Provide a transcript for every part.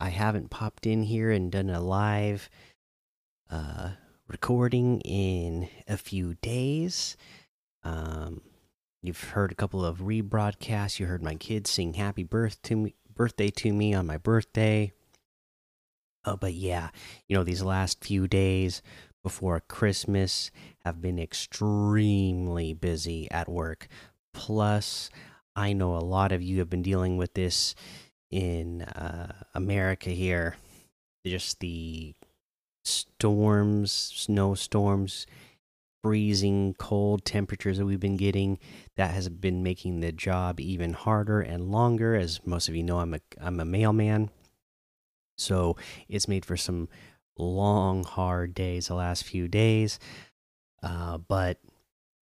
I haven't popped in here and done a live uh, recording in a few days. Um, you've heard a couple of rebroadcasts. You heard my kids sing "Happy Birth to me, Birthday" to me on my birthday. Uh, but yeah, you know these last few days before Christmas have been extremely busy at work. Plus, I know a lot of you have been dealing with this in uh, America here. Just the storms, snowstorms, freezing cold temperatures that we've been getting that has been making the job even harder and longer. As most of you know I'm a I'm a mailman. So it's made for some long hard days the last few days. Uh, but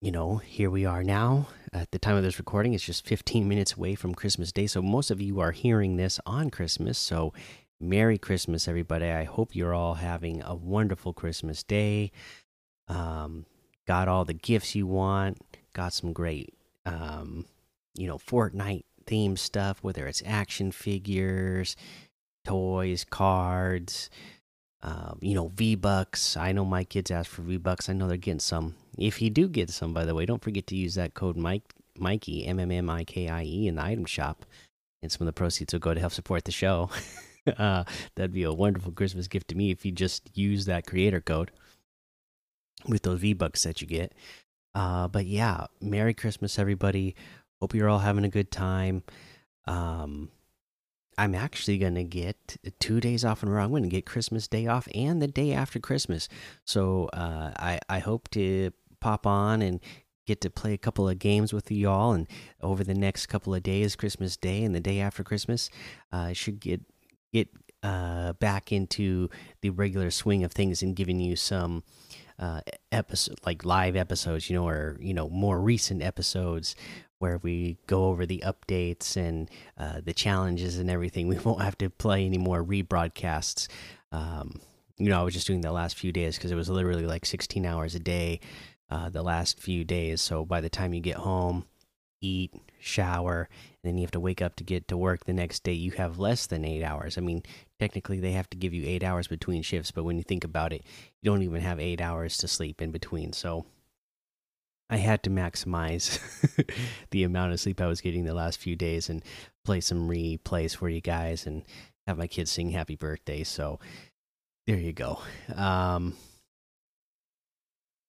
you know here we are now at the time of this recording it's just 15 minutes away from christmas day so most of you are hearing this on christmas so merry christmas everybody i hope you're all having a wonderful christmas day um, got all the gifts you want, got some great, um, you know, Fortnite theme stuff, whether it's action figures, toys, cards, um, you know, V Bucks. I know my kids ask for V Bucks. I know they're getting some. If you do get some, by the way, don't forget to use that code Mike Mikey M M M I K I E in the item shop, and some of the proceeds will go to help support the show. uh, that'd be a wonderful Christmas gift to me if you just use that creator code with those V Bucks that you get. Uh, but yeah, Merry Christmas, everybody. Hope you're all having a good time. Um, I'm actually going to get two days off in a row. I'm going to get Christmas Day off and the day after Christmas. So uh, I, I hope to pop on and get to play a couple of games with you all. And over the next couple of days, Christmas Day and the day after Christmas, uh, I should get get uh, back into the regular swing of things and giving you some uh, episode like live episodes, you know, or you know more recent episodes where we go over the updates and uh, the challenges and everything. We won't have to play any more rebroadcasts. Um, you know, I was just doing the last few days because it was literally like 16 hours a day uh, the last few days. So by the time you get home, eat, shower, and then you have to wake up to get to work the next day, you have less than eight hours. I mean, technically they have to give you eight hours between shifts, but when you think about it, you don't even have eight hours to sleep in between. So I had to maximize the amount of sleep I was getting the last few days and play some replays for you guys and have my kids sing happy birthday. So there you go. Um,